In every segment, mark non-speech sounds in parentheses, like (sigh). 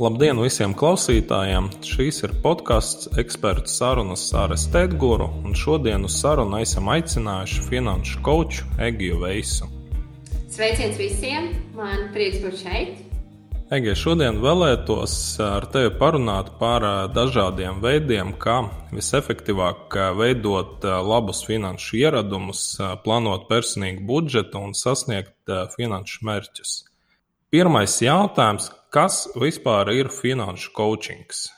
Labdien visiem klausītājiem! Šīs ir podkāsts ekspertu sarunas ar Stēguru, un šodien uz sarunu esam aicinājuši finanšu koču Egiju Veisu. Sveiciens visiem! Man prieks būt šeit! Egija, šodien vēlētos ar tevi parunāt par dažādiem veidiem, kā visefektīvāk veidot labus finanšu ieradumus, plānot personīgu budžetu un sasniegt finanšu mērķus. Pirmais jautājums, kas vispār ir finanšu coachings?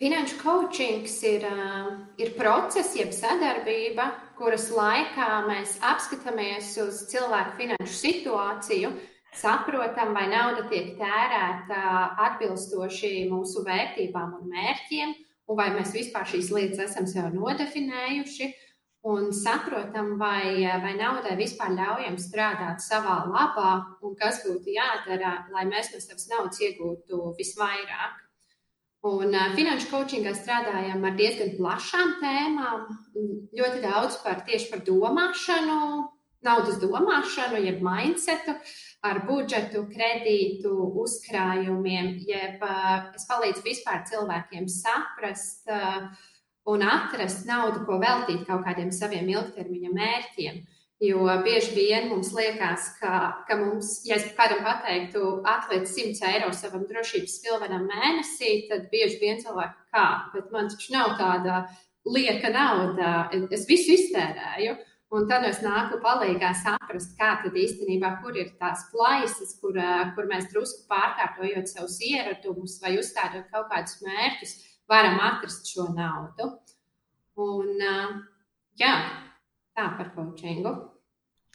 Finanšu coachings ir, ir process, jeb sadarbība, kuras laikā mēs apskatāmies uz cilvēku finanšu situāciju, saprotam, vai nauda tiek tērēta atbilstoši mūsu vērtībām un mērķiem, un vai mēs vispār šīs lietas esam sev nodefinējuši, un saprotam, vai, vai naudai vispār ļaujam strādāt savā labā un kas būtu jādara, lai mēs no savas naudas iegūtu visvairāk. Un finanšu coachingā strādājam ar diezgan plašām tēmām, ļoti daudz par tieši par domāšanu, naudas domāšanu, jeb mindsetu, ar budžetu, kredītu, uzkrājumiem, jeb es palīdzu vispār cilvēkiem saprast, uh, un atrast naudu, ko veltīt kaut kādiem saviem ilgtermiņa mērķiem. Jo bieži vien mums liekas, ka, ka mums, ja es kādam pateiktu, atliec 100 eiro savam drošības pilvenam mēnesī, tad bieži vien cilvēki kā, bet man taču nav tāda lieka nauda, es visu iztērēju. Un tad es nāku palīdzīgā saprast, kā tad īstenībā, kur ir tās plaisas, kur, kur mēs drusku pārkārtojot savus ieradumus vai uzstādot kaut kādus mērķus, varam atrast šo naudu. Un, jā, tā par coachingu.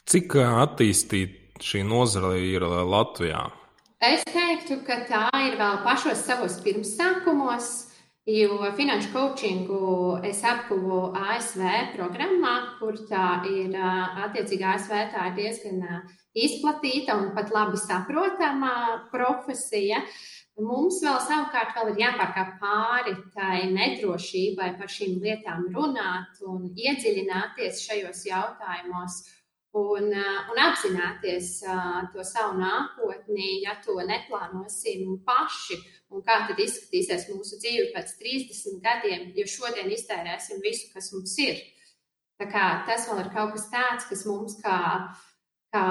Cik attīstīta šī nozare ir Latvijā? Es teiktu, ka tā ir vēl pašos savos pirmsākumos, jo finanšu coachingu es apguvu ASV programmā, kur tā ir attiecīgi ASV tā ir diezgan izplatīta un pat labi saprotama profesija. Uh, Mums vēl savukārt vēl ir jāpārkāp pāri tai nedrošībai par šīm lietām runāt un iedziļināties šajos jautājumos un, uh, un apzināties uh, to savu nākotni, ja to neplānosim paši. Un kā tad izskatīsies mūsu dzīve pēc 30 gadiem, ja šodien iztērēsim visu, kas mums ir. Tā kā tas vēl ir kaut kas tāds, kas mums kā kā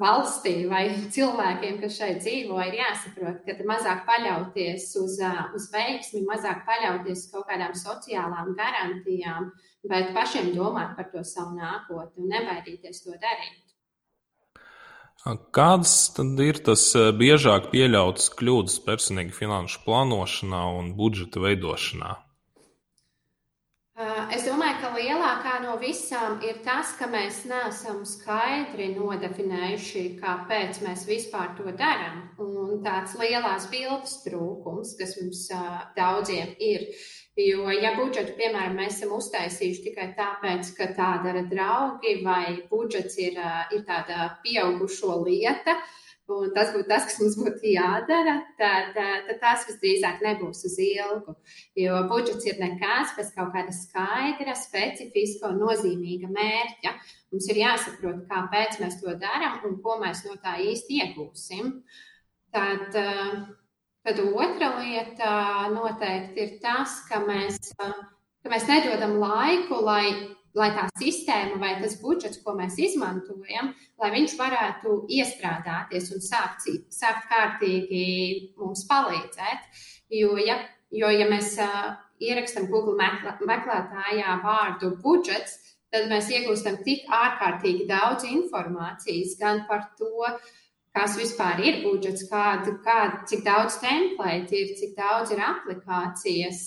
valstī vai cilvēkiem, kas šeit dzīvo, ir jāsaprot, ka mazāk paļauties uz, uz veiksmi, mazāk paļauties uz kaut kādām sociālām garantijām, bet pašiem domāt par to savu nākotni un nebaidīties to darīt. Kādas tad ir tas biežāk pieļautas kļūdas personīgi finanšu plānošanā un budžeta veidošanā? Es domāju, ka lielākā no visām ir tas, ka mēs neesam skaidri nodefinējuši, kāpēc mēs vispār to darām. Un tāds lielās bildes trūkums, kas mums daudziem ir. Jo, ja budžetu, piemēram, mēs esam uztaisījuši tikai tāpēc, ka tā dara draugi, vai budžets ir, ir tāda pieaugušo lieta, uh, un tas būtu tas, kas mums būtu jādara, tad, tad tas visdrīzāk nebūs uz ilgu. Jo budžets ir nekas bez kaut kāda skaidra, specifiska un nozīmīga mērķa. Mums ir jāsaprot, kāpēc mēs to darām un ko mēs no tā īsti iegūsim. Tad, tad otra lieta noteikti ir tas, ka mēs, ka mēs nedodam laiku, lai lai tā sistēma vai tas budžets, ko mēs izmantojam, lai viņš varētu iestrādāties un sākt, sākt kārtīgi mums palīdzēt. Jo, ja, jo, ja mēs uh, ierakstam Google meklētājā vārdu budžets, tad mēs iegūstam tik ārkārtīgi daudz informācijas gan par to, uh, kas vispār ir budžets, kāda, kāda, cik daudz templēti ir, cik daudz ir aplikācijas,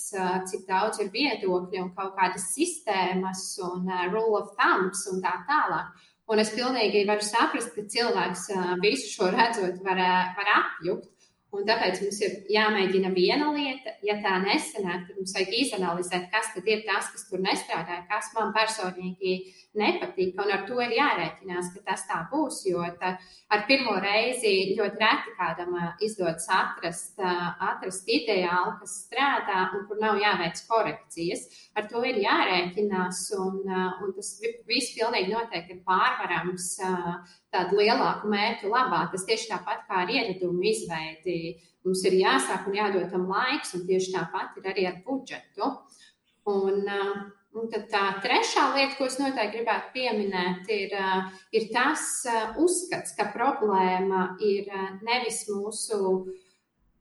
cik daudz ir viedokļi un kaut kādas sistēmas un rule of thumbs un tā tālāk. Un es pilnīgi varu saprast, ka cilvēks visu šo redzot var, var apjukt. Un tāpēc mums ir jāmēģina viena lieta, ja tā nesanāk, tad mums vajag izanalizēt, kas tad ir tas, kas tur nestrādāja, kas man personīgi nepatīk. Un ar to ir jārēķinās, ka tas tā būs, jo tā, ar pirmo reizi ļoti reti kādam izdodas atrast, atrast ideālu, kas strādā un kur nav jāveic korekcijas. Ar to ir jārēķinās, un, un tas viss pilnīgi noteikti ir pārvarams tādu lielāku mērķu labā. Tas tieši tāpat kā ar ieradumu izveidi. Mums ir jāsāk un jādod tam laiks, un tieši tāpat ir arī ar budžetu. Un, un tad tā trešā lieta, ko es noteikti gribētu pieminēt, ir, ir tas uzskats, ka problēma ir nevis mūsu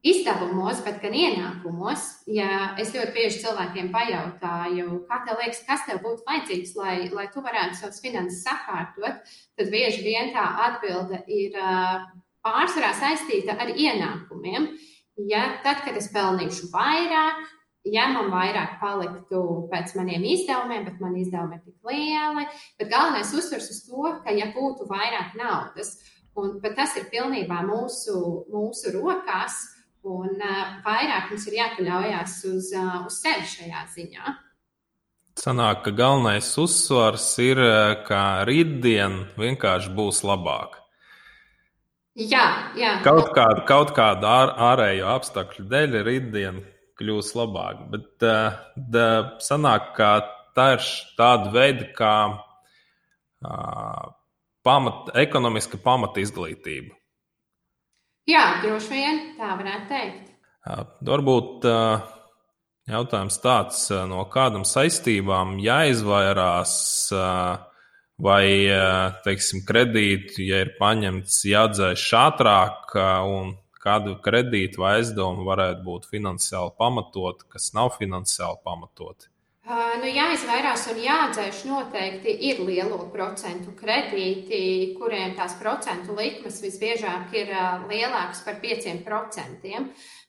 izdevumos, bet gan ienākumos. Ja es ļoti bieži cilvēkiem pajautāju, kā tev liekas, kas tev būtu vajadzīgs, lai, lai tu varētu savas finanses sakārtot, tad bieži vien tā atbilde ir pārsvarā saistīta ar ienākumiem. Ja tad, kad es pelnīšu vairāk, ja man vairāk paliktu pēc maniem izdevumiem, bet man izdevumi ir tik lieli, bet galvenais uzsvers uz to, ka ja būtu vairāk naudas, un tas ir pilnībā mūsu, mūsu rokās, Un uh, vairāk mums ir jāpaļaujas uz, uh, uz sevi šajā ziņā. Sanāk, ka galvenais uzsvars ir, ka rītdien vienkārši būs labāk. Jā, jā. Kaut kāda, kaut kāda ār, ārējo apstākļu dēļ rītdien kļūs labāk. Bet uh, da, sanāk, ka tā ir tāda veida kā uh, pamat, ekonomiska pamata izglītība. Jā, droši vien tā varētu teikt. Varbūt jautājums tāds, no kādām saistībām jāizvairās, vai, teiksim, kredītu, ja ir paņemts, jāatdzēš ātrāk, un kādu kredītu vai aizdevumu varētu būt finansiāli pamatot, kas nav finansiāli pamatoti. Nu, jāizvairās un jāatdzēš noteikti ir lielo procentu kredīti, kuriem tās procentu likmes visbiežāk ir lielākas par 5%.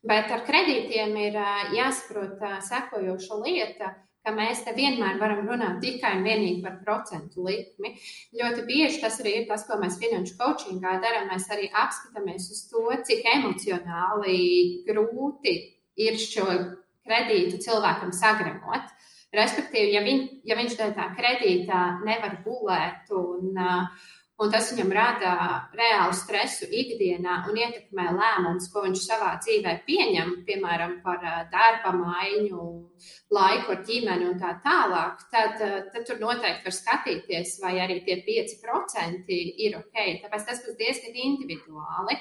Bet ar kredītiem ir jāsaprot sekojoša lieta, ka mēs te vienmēr varam runāt tikai un vienīgi par procentu likmi. Ļoti bieži tas arī ir tas, ko mēs finanšu coachingā darām. Mēs arī apskatāmies uz to, cik emocionāli grūti ir šo kredītu cilvēkam sagremot. Respektīvi, ja, viņ, ja viņš dēļ tā kredītā nevar gulēt un, un tas viņam rada reālu stresu ikdienā un ietekmē lēmumus, ko viņš savā dzīvē pieņem, piemēram, par darba maiņu, laiku ar ģimeni un tā tālāk, tad, tad tur noteikti var skatīties, vai arī tie 5% ir ok. Tāpēc tas būs diezgan individuāli.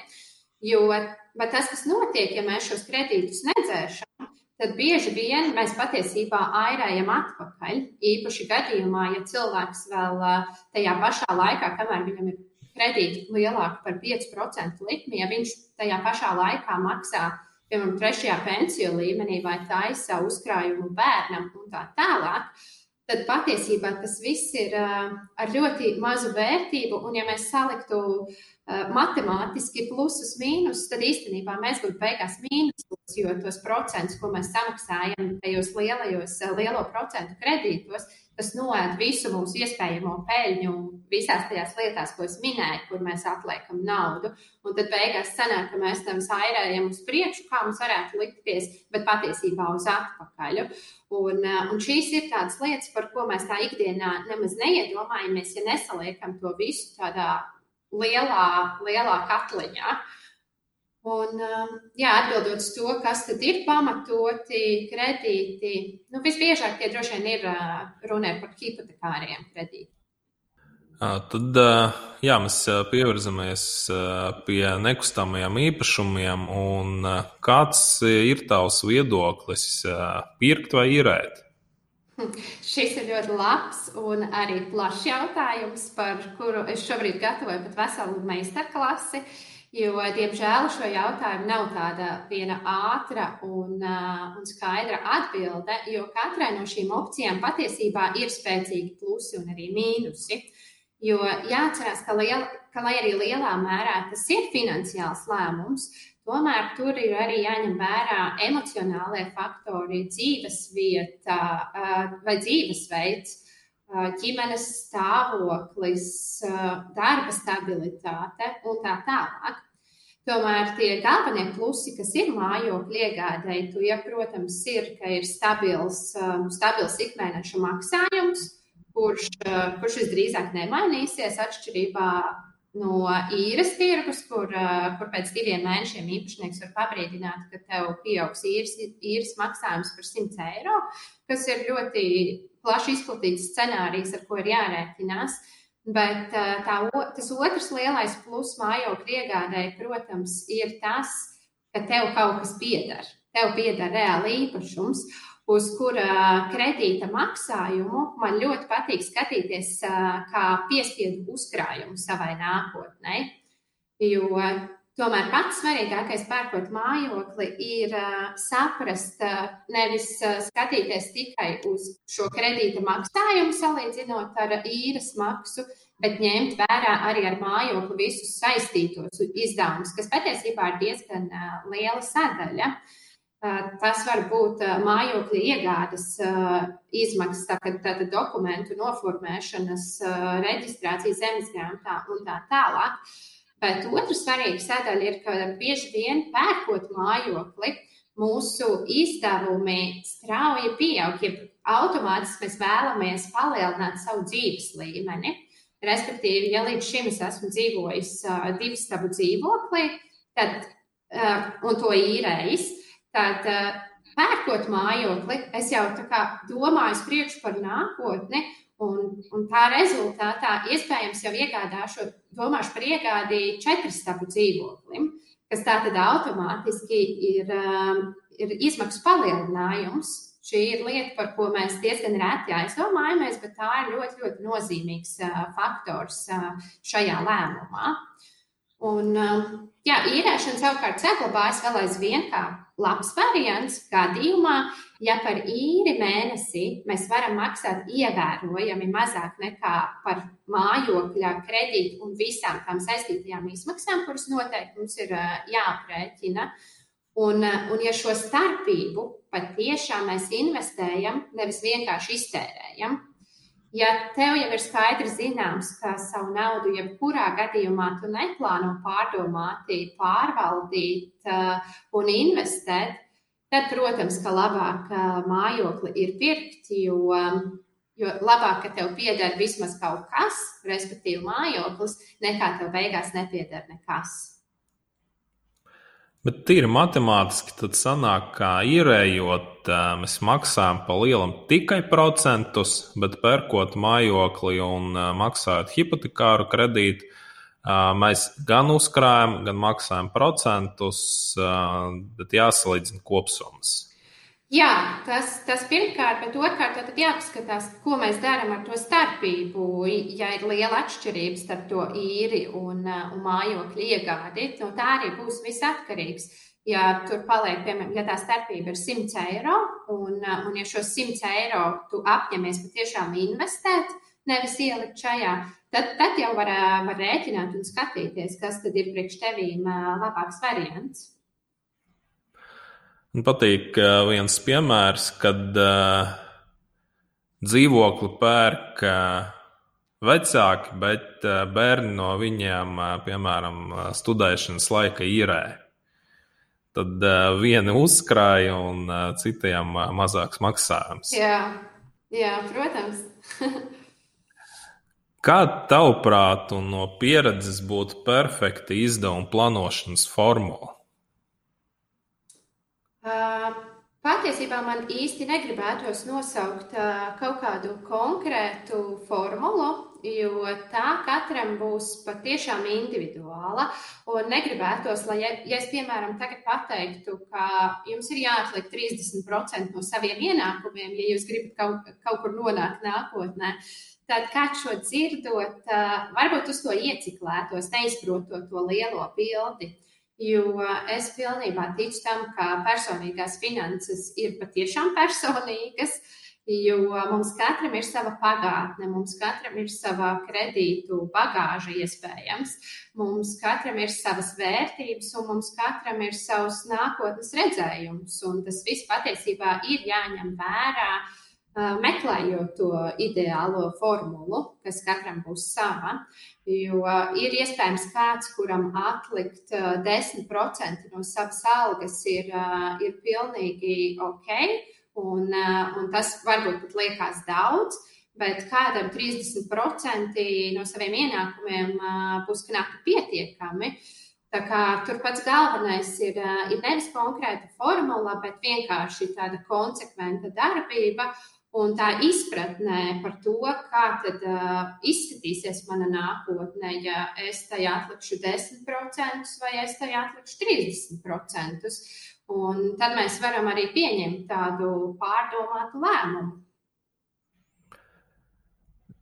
Jo tas, kas notiek, ja mēs šos kredītus nedzēšam, tad bieži vien mēs patiesībā airējam atpakaļ. Īpaši gadījumā, ja cilvēks vēl tajā pašā laikā, kamēr viņam ir kredīti lielāki par 5% likmi, ja viņš tajā pašā laikā maksā, piemēram, trešajā pensiju līmenī vai taisa uzkrājumu bērnam un tā tālāk, tad patiesībā tas viss ir ar ļoti mazu vērtību. Un, ja mēs saliktu matemātiski plusus, mīnus, tad īstenībā mēs būtu beigās mīnusos, jo tos procentus, ko mēs samaksājam tajos lielajos, lielo procentu kredītos, tas noēd visu mūsu iespējamo peļņu visās tajās lietās, ko es minēju, kur mēs atliekam naudu. Un tad beigās sanāk, ka mēs tam sairējam uz priekšu, kā mums varētu likties, bet patiesībā uz atpakaļ. Un, un šīs ir tādas lietas, par ko mēs tā ikdienā nemaz neiedomājamies, ja nesaliekam to visu tādā lielā, lielā katliņā. Un, um, jā, atbildot uz to, kas tad ir pamatoti kredīti, nu, visbiežāk tie droši vien ir uh, runē par hipotekāriem kredītiem. Tad jā, mēs pievirzamies pie nekustamajiem īpašumiem. Kāds ir tavs viedoklis, pirkt vai īrēt? (laughs) Šis ir ļoti labs un arī plašs jautājums, par kuru es šobrīd gatavoju pat veselu meistarklasi. Jo, diemžēl, šo jautājumu nav tāda viena ātra un, uh, un skaidra atbilde, jo katrai no šīm opcijām patiesībā ir spēcīgi plusi un arī mīnusi. Jo jāatcerās, ka, liela, ka lai arī lielā mērā tas ir finansiāls lēmums, Tomēr tur ir arī jāņem vērā emocionālie faktori, dzīves vieta vai dzīvesveids, ģimenes stāvoklis, darba stabilitāte un tā tālāk. Tomēr tie galvenie plusi, kas ir mājokļu iegādēji, ja, protams, ir, ka ir stabils, stabils ikmēneša maksājums, kurš, kurš visdrīzāk nemainīsies atšķirībā no īres tirgus, kur, uh, kur pēc diviem mēnešiem īpašnieks var pabrīdināt, ka tev pieaugs īres, īres maksājums par 100 eiro, kas ir ļoti plaši izplatīts scenārijs, ar ko ir jārēķinās. Bet tā, tas otrs lielais pluss mājokļu iegādēji, protams, ir tas, ka tev kaut kas pieder. Tev pieder reāli īpašums, uz kura kredīta maksājumu man ļoti patīk skatīties kā piespiedu uzkrājumu savai nākotnē. Jo Tomēr pats svarīgākais pērkot mājokli ir saprast, nevis skatīties tikai uz šo kredīta maksājumu, salīdzinot ar īres maksu, bet ņemt vērā arī ar mājokli visus saistītos izdevumus, kas patiesībā ir diezgan liela sadaļa. Uh, tas var būt mājokļa iegādes izmaksas, tātad tā, tā dokumentu noformēšanas, reģistrācijas zemesgrāmatā un tā tālāk. Bet otra svarīga sadaļa ir, ka bieži vien pērkot mājokli, mūsu izdevumi strauji pieaug, ja automātiski mēs vēlamies palielināt savu dzīves līmeni. Respektīvi, ja līdz šim es esmu dzīvojis divu stabu dzīvoklī, tad, un to īrējis, tad uh, pērkot mājokli, es jau domāju priekš par nākotni Un, un tā rezultātā iespējams jau iegādāšu, domāšu par iegādi četru stabu dzīvoklim, kas tā tad automātiski ir, um, ir izmaksu palielinājums. Šī ir lieta, par ko mēs diezgan reti aizdomājamies, bet tā ir ļoti, ļoti nozīmīgs uh, faktors šajā lēmumā. Un, jā, īrēšana savukārt saglabājas vēl aizvien kā labs variants gadījumā, ja par īri mēnesī mēs varam maksāt ievērojami mazāk nekā par mājokļa kredītu un visām tām saistītajām izmaksām, kuras noteikti mums ir jāaprēķina. Un, un ja šo starpību patiešām mēs investējam, nevis vienkārši iztērējam, ja tev jau ir skaidri zināms, ka savu naudu jebkurā gadījumā tu neplāno pārdomāti, pārvaldīt un investēt, Tad, protams, ka labāk mājokli ir pirkt, jo, jo labāk, ka tev pieder vismaz kaut kas, respektīvi mājoklis, nekā tev beigās nepieder nekas. Bet tīri matemātiski tad sanāk, ka īrējot, mēs maksājam pa lielam tikai procentus, bet pērkot mājokli un maksājot hipotekāru kredītu, Mēs gan uzkrājam, gan maksājam procentus, bet jāsalīdzina kopsummas. Jā, tas, tas pirmkārt, bet otrkārt, tad jāpaskatās, ko mēs darām ar to starpību. Ja ir liela atšķirība starp to īri un, un mājokļu iegādi, no tā arī būs viss atkarīgs. Ja tur paliek, piemēram, ja tā starpība ir 100 eiro, un, un ja šos 100 eiro tu apņemies patiešām investēt, nevis ielikt šajā, tad, tad jau var, var rēķināt un skatīties, kas tad ir priekš tevīm labāks variants. Man patīk viens piemērs, kad uh, dzīvokli pērk uh, vecāki, bet uh, bērni no viņiem, piemēram, studēšanas laika īrē. Tad vieni uzkrāja un citiem mazāks maksājums. Jā, jā protams. (laughs) Kāda, tavuprāt, un no pieredzes būtu perfekta izdevuma plānošanas formula? Patiesībā man īsti negribētos nosaukt kaut kādu konkrētu formulu, jo tā katram būs patiešām individuāla. Un negribētos, lai, ja es, piemēram, tagad pateiktu, ka jums ir jāatliek 30% no saviem ienākumiem, ja jūs gribat kaut, kaut kur nonākt nākotnē, Tad kāds šo dzirdot, varbūt uz to ieciklētos, neizprotot to lielo bildi. Jo es pilnībā ticu tam, ka personīgās finanses ir patiešām personīgas, jo mums katram ir sava pagātne, mums katram ir sava kredītu bagāža iespējams, mums katram ir savas vērtības un mums katram ir savs nākotnes redzējums. Un tas viss patiesībā ir jāņem vērā meklējot to ideālo formulu, kas katram būs sava. Jo ir iespējams kāds, kuram atlikt 10% no savas algas ir, ir pilnīgi ok, un, un tas varbūt pat liekas daudz. Bet kādam 30% no saviem ienākumiem būs knapti pietiekami. Tā kā tur pats galvenais ir, ir nevis konkrēta formula, bet vienkārši tāda konsekventa darbība Un tā izpratnē par to, kā tad uh, izskatīsies mana nākotne, ja es tajā atlikšu 10% vai es tajā atlikšu 30%. Un tad mēs varam arī pieņemt tādu pārdomātu lēmumu.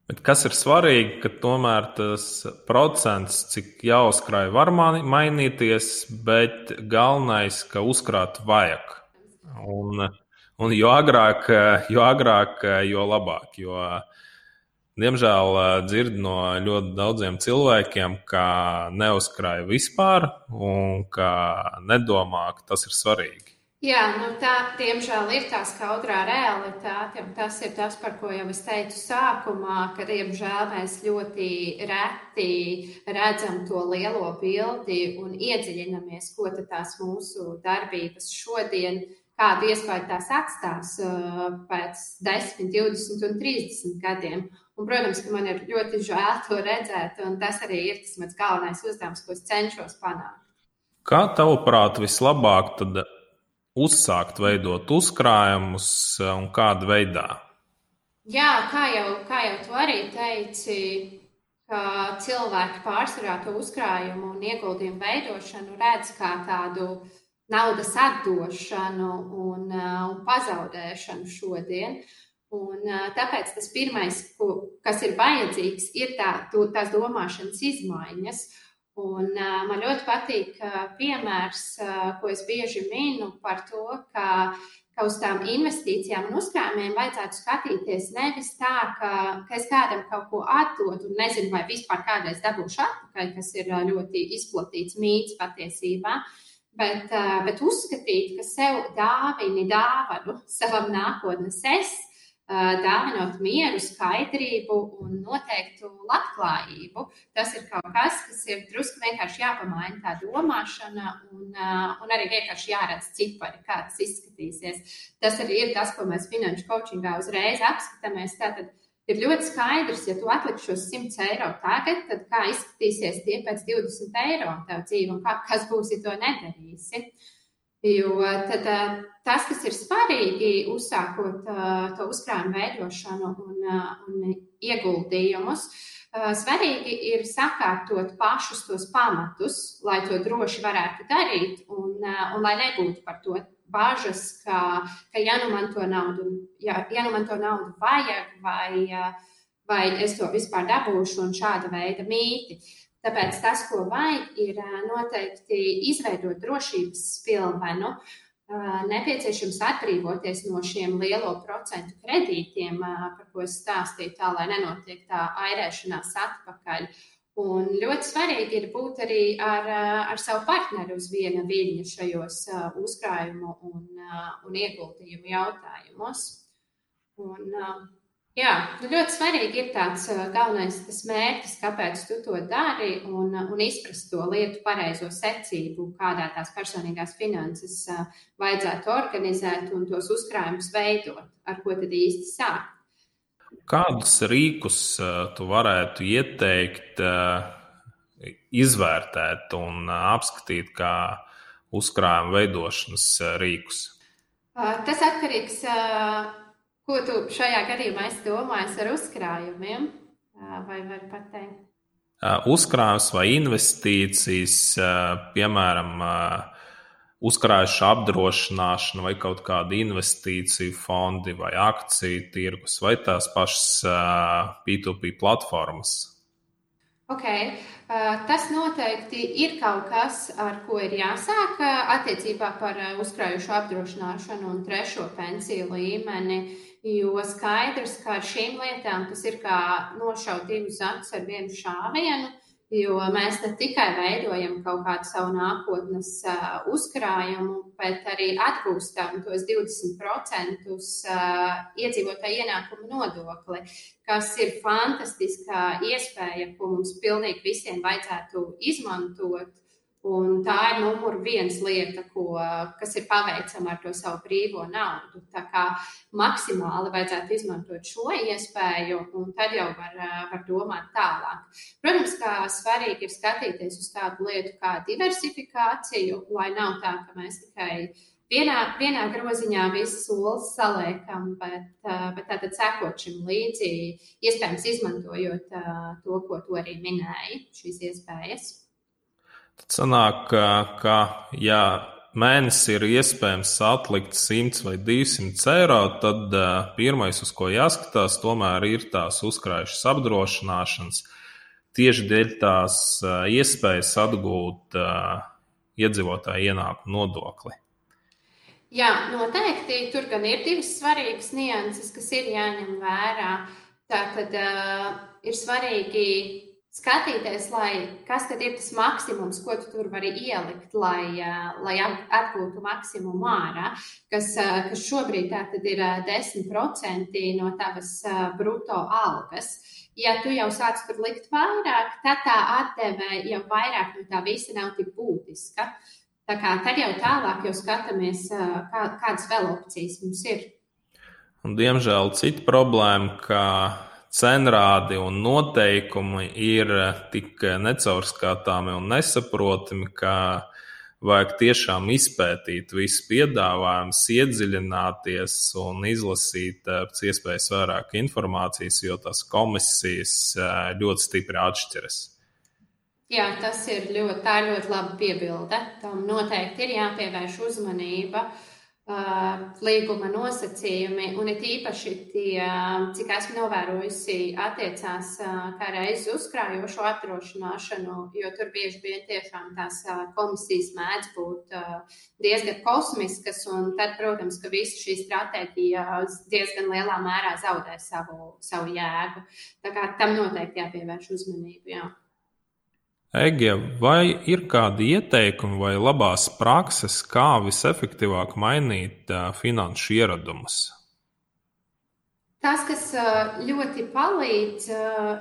Bet kas ir svarīgi, ka tomēr tas procents, cik jāuzkrāj, var mainīties, bet galvenais, ka uzkrāt vajag. Un, uh, Un jo agrāk, jo, agrāk, jo labāk. Jo, diemžēl dzird no ļoti daudziem cilvēkiem, ka neuzkrāja vispār un ka nedomā, ka tas ir svarīgi. Jā, nu tā, diemžēl, ir tā skaudrā realitāte. Tas ir tas, par ko jau es teicu sākumā, ka, diemžēl, mēs ļoti reti redzam to lielo bildi un iedziļinamies, ko tās mūsu darbības šodien kādu iespēju tās atstās uh, pēc 10, 20 un 30 gadiem. Un, protams, ka man ir ļoti žēl to redzēt, un tas arī ir tas mans galvenais uzdevums, ko es cenšos panākt. Kā tavuprāt, vislabāk tad uzsākt veidot uzkrājumus uh, un kādā veidā? Jā, kā jau, kā jau tu arī teici, cilvēki pārsvarā to uzkrājumu un ieguldījumu veidošanu redz kā tādu uh, naudas atdošanu un, uh, un pazaudēšanu šodien. Un, uh, tāpēc tas pirmais, ko, kas ir vajadzīgs, ir tā, tās domāšanas izmaiņas. Un, uh, man ļoti patīk piemērs, ko es bieži minu par to, ka, ka uz tām investīcijām un uzkrājumiem vajadzētu skatīties nevis tā, ka, ka es kādam kaut ko atdodu un nezinu, vai vispār kādreiz dabūšu atpakaļ, kas ir ļoti izplatīts mīts patiesībā. Uh, bet, bet uzskatīt, ka sev dāvini dāvanu (laughs) savam nākotnes es, dāvinot mieru, skaidrību un noteiktu labklājību. Tas ir kaut kas, kas ir drusku vienkārši jāpamaina tā domāšana un, un arī vienkārši jāredz cipari, kā tas izskatīsies. Tas arī ir tas, ko mēs finanšu coachingā uzreiz apskatāmies. Tātad, ir ļoti skaidrs, ja tu atliksi šos 100 eiro tagad, tad kā izskatīsies tie pēc 20 eiro tev dzīve un kā, kas būs, ja to nedarīsi. Jo tad, tas, kas ir svarīgi, uzsākot to uzkrājumu veidošanu un, un ieguldījumus, svarīgi ir sakārtot pašus tos pamatus, lai to droši varētu darīt un, un lai nebūtu par to bažas, ka, ka ja nu man to naudu, ja, ja nu man to naudu vajag, vai, vai es to vispār dabūšu, un šāda veida mīti. Tāpēc tas, ko vajag, ir noteikti izveidot drošības pilvenu. Nepieciešams atbrīvoties no šiem lielo procentu kredītiem, par ko es stāstīju, tā lai nenotiek tā airēšanās atpakaļ. Un ļoti svarīgi ir būt arī ar, ar savu partneri uz viena viļņa šajos uzkrājumu un, un ieguldījumu jautājumos. Un, jā, nu ļoti svarīgi ir tāds galvenais tas mērķis, kāpēc tu to dari, un, un izprast to lietu pareizo secību, kādā tās personīgās finanses vajadzētu organizēt un tos uzkrājumus veidot, ar ko tad īsti sākt. Kādus rīkus uh, tu varētu ieteikt, uh, izvērtēt un uh, apskatīt kā uzkrājuma veidošanas rīkus? Tas atkarīgs no ko tu šajā gadījumā esi domājis ar uzkrājumiem? Vai var pateikt? Uzkrājums vai investīcijas, piemēram, uzkrājuši apdrošināšanu vai kaut kādu investīciju fondi vai akciju tirgus vai tās pašas P2P platformas. Okay. Tas noteikti ir kaut kas, ar ko ir jāsāk attiecībā par uzkrājušu apdrošināšanu un trešo pensiju līmeni. Jo skaidrs, ka ar šīm lietām tas ir kā nošaut divus acis ar vienu šāvienu Jo mēs ne tikai veidojam kaut kādu savu nākotnes uh, uzkrājumu, bet arī atgūstam tos 20% uh, iedzīvotāju ienākumu nodokli, kas ir fantastiska iespēja, ko mums pilnīgi visiem vajadzētu izmantot Un tā ir numur viens lieta, ko, kas ir paveicama ar to savu brīvo naudu. Tā kā maksimāli vajadzētu izmantot šo iespēju, un tad jau var, var domāt tālāk. Protams, kā svarīgi ir skatīties uz tādu lietu kā diversifikāciju, lai nav tā, ka mēs tikai vienā, vienā groziņā visas solis saliekam, bet, bet tātad sekot šim līdzi, iespējams izmantojot to, ko tu arī minēji, šīs iespējas. Tad sanāk, ka, ka ja mēnesī ir iespējams atlikt 100 vai 200 eiro, tad uh, pirmais, uz ko jāskatās, tomēr ir tās uzkrājušas apdrošināšanas. Tieši dēļ tās uh, iespējas atgūt uh, iedzīvotāju ienākumu nodokli. Jā, noteikti. Tur gan ir divas svarīgas nianses, kas ir jāņem vērā. Tātad uh, ir svarīgi skatīties, lai, kas tad ir tas maksimums, ko tu tur vari ielikt, lai, lai atgūtu maksimumu ārā, kas, kas šobrīd ir 10% no tavas brutto algas. Ja tu jau sāc tur likt vairāk, tad tā atdeve jau vairāk no tā visa nav tik būtiska. Tā kā tad jau tālāk jau skatāmies, kā, kādas vēl opcijas mums ir. Un, diemžēl cita problēma, ka cenrādi un noteikumi ir eh, tik necaurskatāmi un nesaprotami, ka vajag tiešām izpētīt visu piedāvājumu, iedziļināties un izlasīt eh, pēc iespējas vairāk informācijas, jo tās komisijas eh, ļoti stipri atšķiras. Jā, tas ir ļoti, ļoti laba piebilde. Tam noteikti ir jāpievērš uzmanība. Uh, līguma nosacījumi, un it īpaši tie, cik esmu novērojusi, attiecās kā reizi uzkrājošo apdrošināšanu, jo tur bieži vien tiešām tās komisijas mēdz būt diezgan kosmiskas, un tad, protams, ka visa šī stratēģija diezgan lielā mērā zaudē savu, savu jēgu. Tā kā tam noteikti jāpievērš uzmanību. Jā. Ege, vai ir kādi ieteikumi vai labās prakses, kā visefektīvāk mainīt uh, finanšu ieradumus? Tas, kas ļoti palīdz,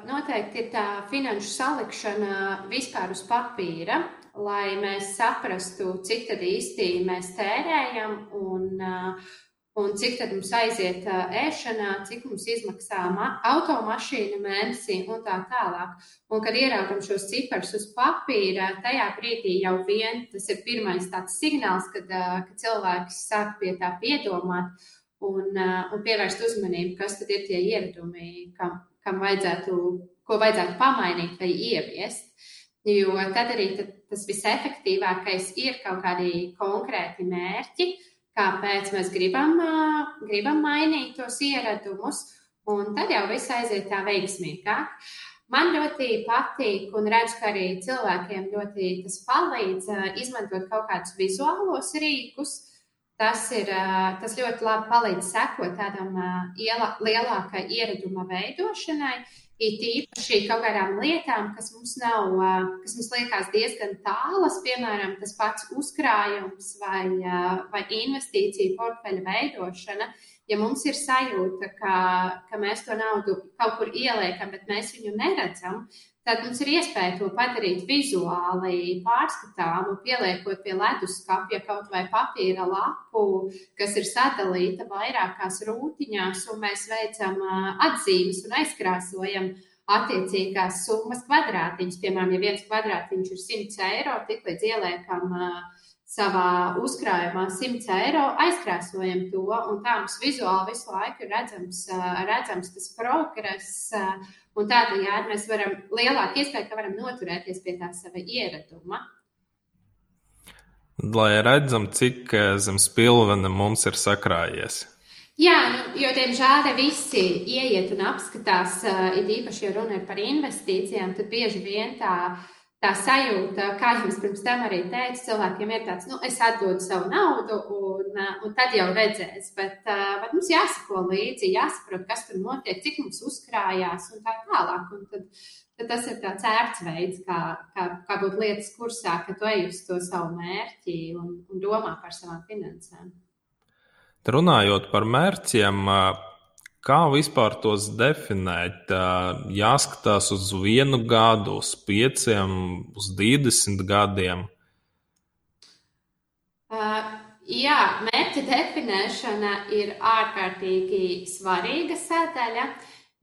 noteikti ir tā finanšu salikšana vispār uz papīra, lai mēs saprastu, cik īsti mēs tērējam un, un cik tad mums aiziet ēšanā, cik mums izmaksā automašīna mēnesī un tā tālāk. Un, kad ieraugam šos ciparus uz papīra, tajā brīdī jau vien tas ir pirmais tāds signāls, kad, kad cilvēks sāk pie tā piedomāt un, un pievērst uzmanību, kas tad ir tie ieradumi, kam, kam vajadzētu, ko vajadzētu pamainīt vai ieviest. Jo tad arī tad tas visefektīvākais ir kaut kādi konkrēti mērķi, uh, kāpēc mēs gribam, gribam mainīt tos ieradumus, un tad jau viss aiziet tā veiksmīgāk. Man ļoti patīk, un redzu, ka arī cilvēkiem ļoti tas palīdz izmantot kaut kādus vizuālos rīkus. Tas, ir, tas ļoti labi palīdz sekot tādam lielākai ieraduma veidošanai, It īpaši kaut kādām lietām, kas mums nav, kas mums liekas diezgan tālas, piemēram, tas pats uzkrājums vai, vai investīcija portfeļa veidošana. Ja mums ir sajūta, ka, ka mēs to naudu kaut kur ieliekam, bet mēs viņu neredzam, tad mums ir iespēja to padarīt vizuāli pārskatāmu, pieliekot pie leduskapja kaut vai papīra lapu, kas ir sadalīta vairākās rūtiņās, un mēs veicam atzīmes un aizkrāsojam attiecīgās summas kvadrātiņus. Piemēram, ja viens kvadrātiņš ir 100 eiro, tik līdz ieliekam savā uzkrājumā 100 eiro, aizkrāsojam to, un tā mums vizuāli visu laiku ir redzams, redzams tas progress Un tādējādi mēs varam lielāku iespēju, ka varam noturēties pie tā sava ieraduma. Lai redzam, cik eh, zem spilvena mums ir sakrājies. Jā, nu, jo, diemžēl, visi ieiet un apskatās, uh, it īpaši, ja runa ir par investīcijām, tad bieži vien tā tā sajūta, kā jau es pirms tam arī teicu, cilvēkiem ir tāds, nu, es atdodu savu naudu, un, un tad jau redzēs. Bet, bet mums jāsako līdzi, jāsaprot, kas tur notiek, cik mums uzkrājās un tā tālāk. Un tad tad tas ir tāds ērts veids, kā, kā, kā būt lietas kursā, ka tu ej uz to savu mērķi un, un domā par savām finansēm. Runājot par mērķiem, kā vispār tos definēt? Jāskatās uz vienu gadu, uz pieciem, uz divdesmit gadiem. Uh, jā, mērķa definēšana ir ārkārtīgi svarīga sadaļa.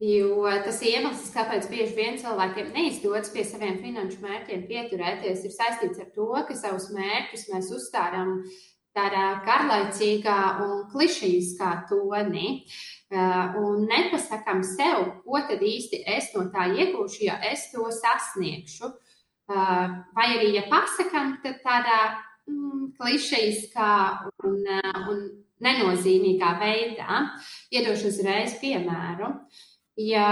Jo tas iemesls, kāpēc bieži vien cilvēkiem neizdodas pie saviem finanšu mērķiem pieturēties, ir saistīts ar to, ka savus mērķus mēs uzstādām tādā garlaicīgā un klišejiskā tonī. Uh, un nepasakām sev, ko tad īsti es no tā iegūšu, ja es to sasniegšu. Uh, vai arī, ja pasakām, tad tādā mm, klišejiskā un, uh, un nenozīmīgā veidā. Iedošu uzreiz piemēru. Ja,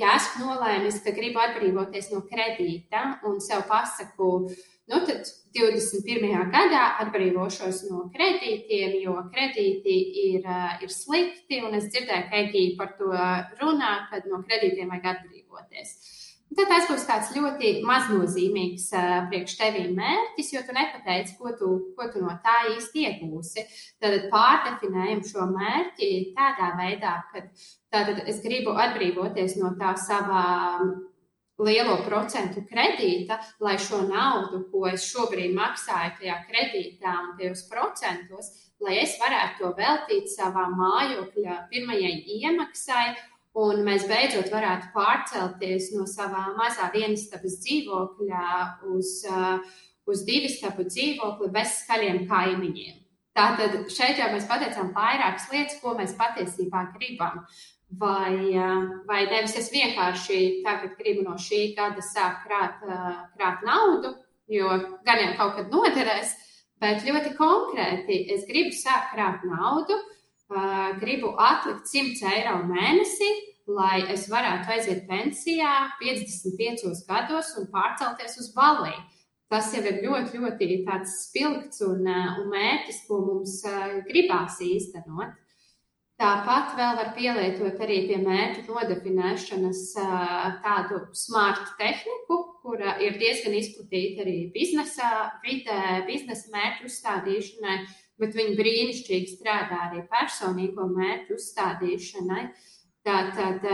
ja esmu nolēmis, ka gribu atbrīvoties no kredīta un sev pasaku, nu tad 21. gadā atbrīvošos no kredītiem, jo kredīti ir, ir slikti, un es dzirdēju, ka Egija par to runā, kad no kredītiem vajag atbrīvoties. Tad tas būs tāds ļoti maznozīmīgs uh, priekš tevī mērķis, jo tu nepateici, ko tu, ko tu no tā īsti iegūsi. Tad pārdefinējam šo mērķi tādā veidā, ka tātad es gribu atbrīvoties no tā savā lielo procentu kredīta, lai šo naudu, ko es šobrīd maksāju tajā kredītā un tajos procentos, lai es varētu to veltīt savā mājokļa pirmajai iemaksai Un mēs beidzot varētu pārcelties no savā mazā vienistabas dzīvokļa uz, uh, uz divistabu dzīvokli bez skaļiem kaimiņiem. Tātad šeit jau mēs pateicām vairākas lietas, ko mēs patiesībā gribam. Vai, uh, vai nevis es vienkārši tagad gribu no šī gada sākt krāt, uh, krāt naudu, jo gan jau kaut kad noderēs, bet ļoti konkrēti es gribu sākt krāt naudu, gribu atlikt 100 eiro mēnesī, lai es varētu aiziet pensijā 55 gados un pārcelties uz Baliju. Tas jau ir ļoti, ļoti spilgts un, un mērķis, ko mums gribās īstenot. Tāpat vēl var pielietot arī pie mērķu nodefinēšanas tādu smart tehniku, kura ir diezgan izplatīta arī biznesa vidē, biznesa mērķu uzstādīšanai, bet viņi brīnišķīgi strādā arī personīgo mērķu uzstādīšanai. Tātad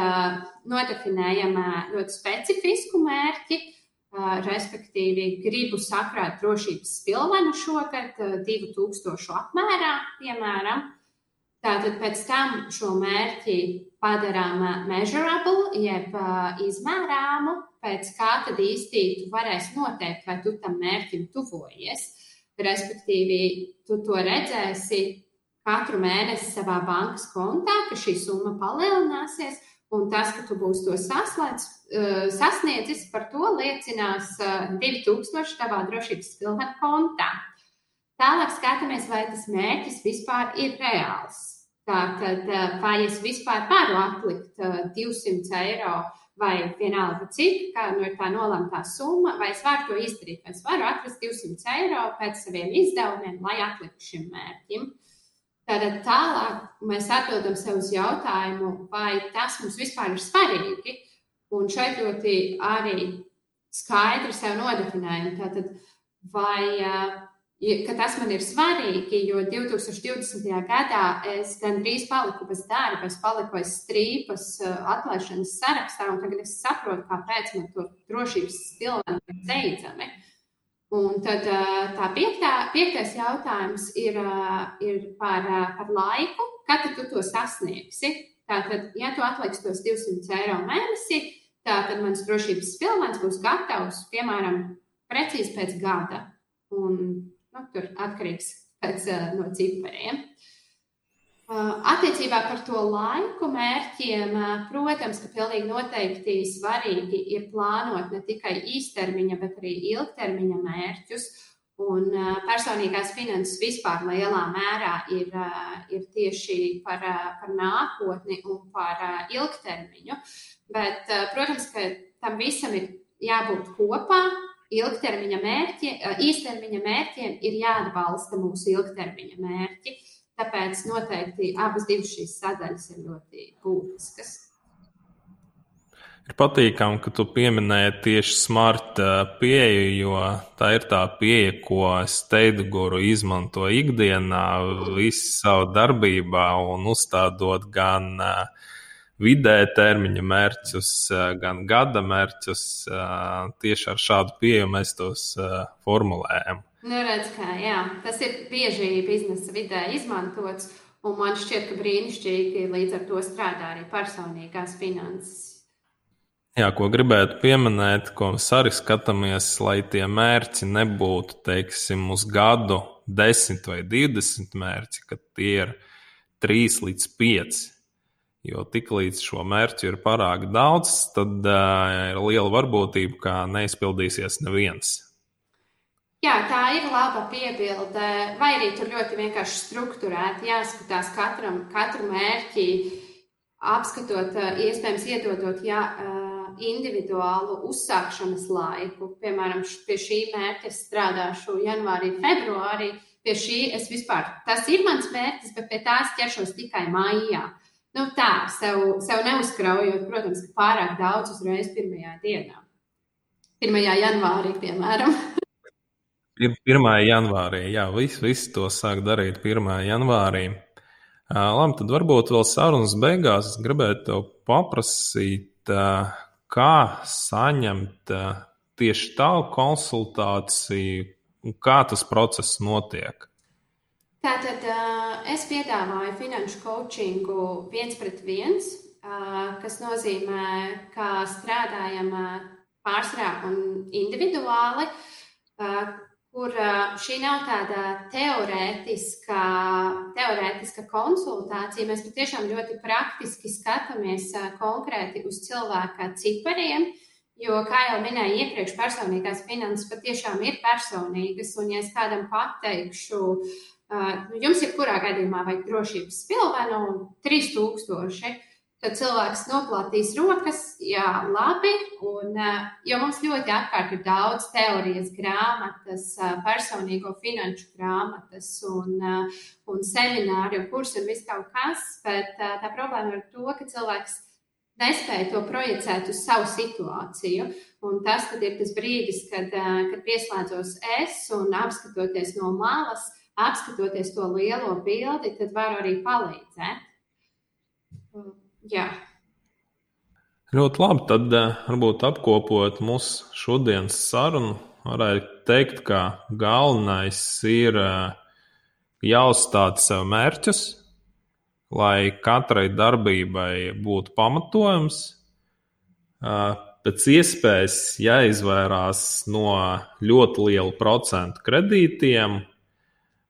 nodefinējam ļoti specifisku mērķi, respektīvi gribu sakrāt drošības spilvenu šogad 2000 apmērā, piemēram. Tātad pēc tam šo mērķi padarām measurable, jeb izmērāmu, pēc kā tad īsti tu varēsi noteikt, vai tu tam mērķim tuvojies. Respektīvi, tu to redzēsi katru mēnesi savā bankas kontā, ka šī summa palielināsies, un tas, ka tu būsi to saslēdz, eh, sasniedzis, par to liecinās 2000 eh, tavā drošības pilnā kontā. Tālāk skatāmies, vai tas mērķis vispār ir reāls. Tātad, eh, vai es vispār varu atlikt 200 eiro vai vienalga cik, kā nu ir tā nolemtā summa, vai es varu to izdarīt, vai es varu atrast 200 eiro pēc saviem izdevumiem, lai atliktu šim mērķim. Tātad tālāk mēs atbildam sev uz jautājumu, vai tas mums vispār ir svarīgi. Un šeit ļoti arī skaidri sev nodefinējam, tātad, vai ka tas man ir svarīgi, jo 2020. gadā es gandrīz paliku bez darba, es paliku aiz strīpas eh, atlaišanas sarakstā, un tagad es saprotu, kāpēc man to drošības stilu ir steidzami. Un tad eh, tā piektā, piektais jautājums ir, eh, ir par, par laiku, kad tu to sasniegsi. Tātad, ja tu atliksi tos 200 eiro mēnesī, tad mans drošības pilvens būs gatavs, piemēram, precīzi pēc gada. Un Nu, tur atkarīgs pēc, uh, no cipariem. Uh, attiecībā par to laiku mērķiem, uh, protams, ka pilnīgi noteikti svarīgi ir plānot ne tikai īstermiņa, bet arī ilgtermiņa mērķus. Un personīgās finanses vispār lielā mērā ir, ir tieši par, par nākotni un par ilgtermiņu. Bet, protams, ka tam visam ir jābūt kopā, ilgtermiņa mērķi, īstermiņa mērķiem ir jāatbalsta mūsu ilgtermiņa mērķi. Tāpēc noteikti abas šīs sadaļas ir ļoti būtiskas. Ir patīkami, ka tu pieminēji tieši smart pieeju, jo tā ir tā pieeja, ko Steida guru izmanto ikdienā, visu savu darbībā un uzstādot gan vidē termiņa mērķus, gan gada mērķus. Tieši ar šādu pieeju mēs tos formulējam. Nu, redz, kā, jā, tas ir bieži biznesa vidē izmantots, un man šķiet, ka brīnišķīgi līdz ar to strādā arī personīgās finanses. Jā, ko gribētu pieminēt, ko mēs arī skatāmies, lai tie mērķi nebūtu, teiksim, uz gadu 10 vai 20 mērķi, ka tie ir 3 līdz 5. Jo tiklīdz šo mērķu ir pārāk daudz, tad uh, ir liela varbūtība, ka neizpildīsies neviens. Jā, tā ir laba piebilde. Vai arī tur ļoti vienkārši strukturēti jāskatās katram, katru mērķi, apskatot, iespējams, iedodot. Jā, uh, individuālu uzsākšanas laiku. Piemēram, pie šī mērķa strādāšu janvārī, februārī. Pie šī es vispār, tas ir mans mērķis, bet pie tās ķeršos tikai maijā. Nu, tā, sev, sev neuzkraujot, protams, pārāk daudz uzreiz pirmajā dienā. 1. janvārī, piemēram. 1. janvārī, jā, viss vis to sāk darīt 1. janvārī. Labi, tad varbūt vēl sarunas beigās es gribētu tev paprasīt, kā saņemt tieši tādu konsultāciju, kā tas process notiek? Tātad es piedāvāju finanšu coachingu viens pret viens, kas nozīmē, ka strādājam pārsvarā un individuāli, kur šī nav tāda teorētiska, teorētiska konsultācija. Mēs patiešām ļoti praktiski skatāmies konkrēti uz cilvēka cipariem. Jo, kā jau minēju iepriekš, personīgās finanses patiešām ir personīgas. Un, ja es kādam pateikšu, jums jebkurā gadījumā vajag drošības spilvenu 3000, Tad cilvēks noplatīs rokas, jā, labi. Un, jo mums ļoti apkārt ir daudz teorijas grāmatas, personīgo finanšu grāmatas un, un semināri un kursi un viss kaut kas. Bet tā problēma ir to, ka cilvēks nespēja to projicēt uz savu situāciju. Un tas ir tas brīdis, kad, kad pieslēdzos es un apskatoties no malas, apskatoties to lielo bildi, tad varu arī palīdzēt. Jā. Ļoti labi. Tad eh, varbūt apkopot mūsu šodienas sarunu, varētu teikt, ka galvenais ir eh, jāuzstāda sev mērķus, lai katrai darbībai būtu pamatojums. Eh, pēc iespējas jāizvairās no ļoti liela procentu kredītiem,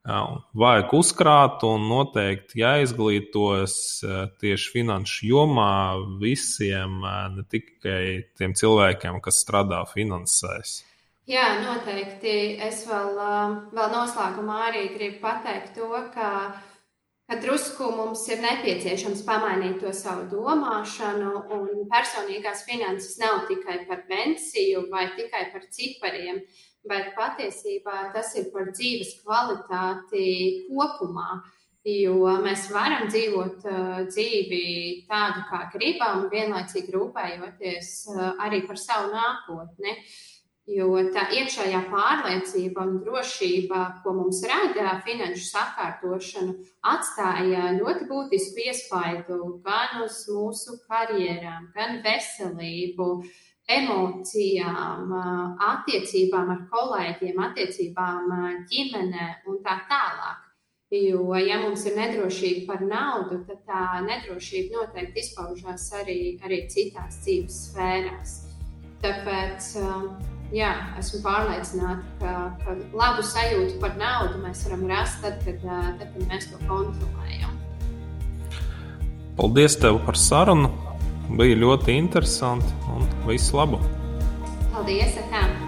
vajag uzkrāt un noteikti jāizglītojas tieši finanšu jomā visiem, ne tikai tiem cilvēkiem, kas strādā finansēs. Jā, noteikti. Es vēl, vēl noslēgumā arī gribu pateikt to, ka, ka drusku mums ir nepieciešams pamainīt to savu domāšanu, un personīgās finanses nav tikai par pensiju vai tikai par cipariem bet patiesībā tas ir par dzīves kvalitāti kopumā. Jo mēs varam dzīvot uh, dzīvi tādu, kā gribam, vienlaicīgi rūpējoties uh, arī par savu nākotni. Jo tā iekšējā pārliecība un drošība, ko mums rada finanšu sakārtošana, atstāja ļoti būtisku iespaidu gan uz mūsu karjerām, gan veselību, uh, emocijām, attiecībām ar kolēģiem, attiecībām ģimenē un tā tālāk. Jo, ja mums ir nedrošība par naudu, tad tā nedrošība noteikti izpaužās arī, arī citās dzīves sfērās. Tāpēc jā, esmu pārliecināta, ka, ka labu sajūtu par naudu mēs varam rast tad, kad, tad, kad mēs to kontrolējam. Paldies tev par sarunu! Bija ļoti interesanti un visu labu! Paldies! Atā.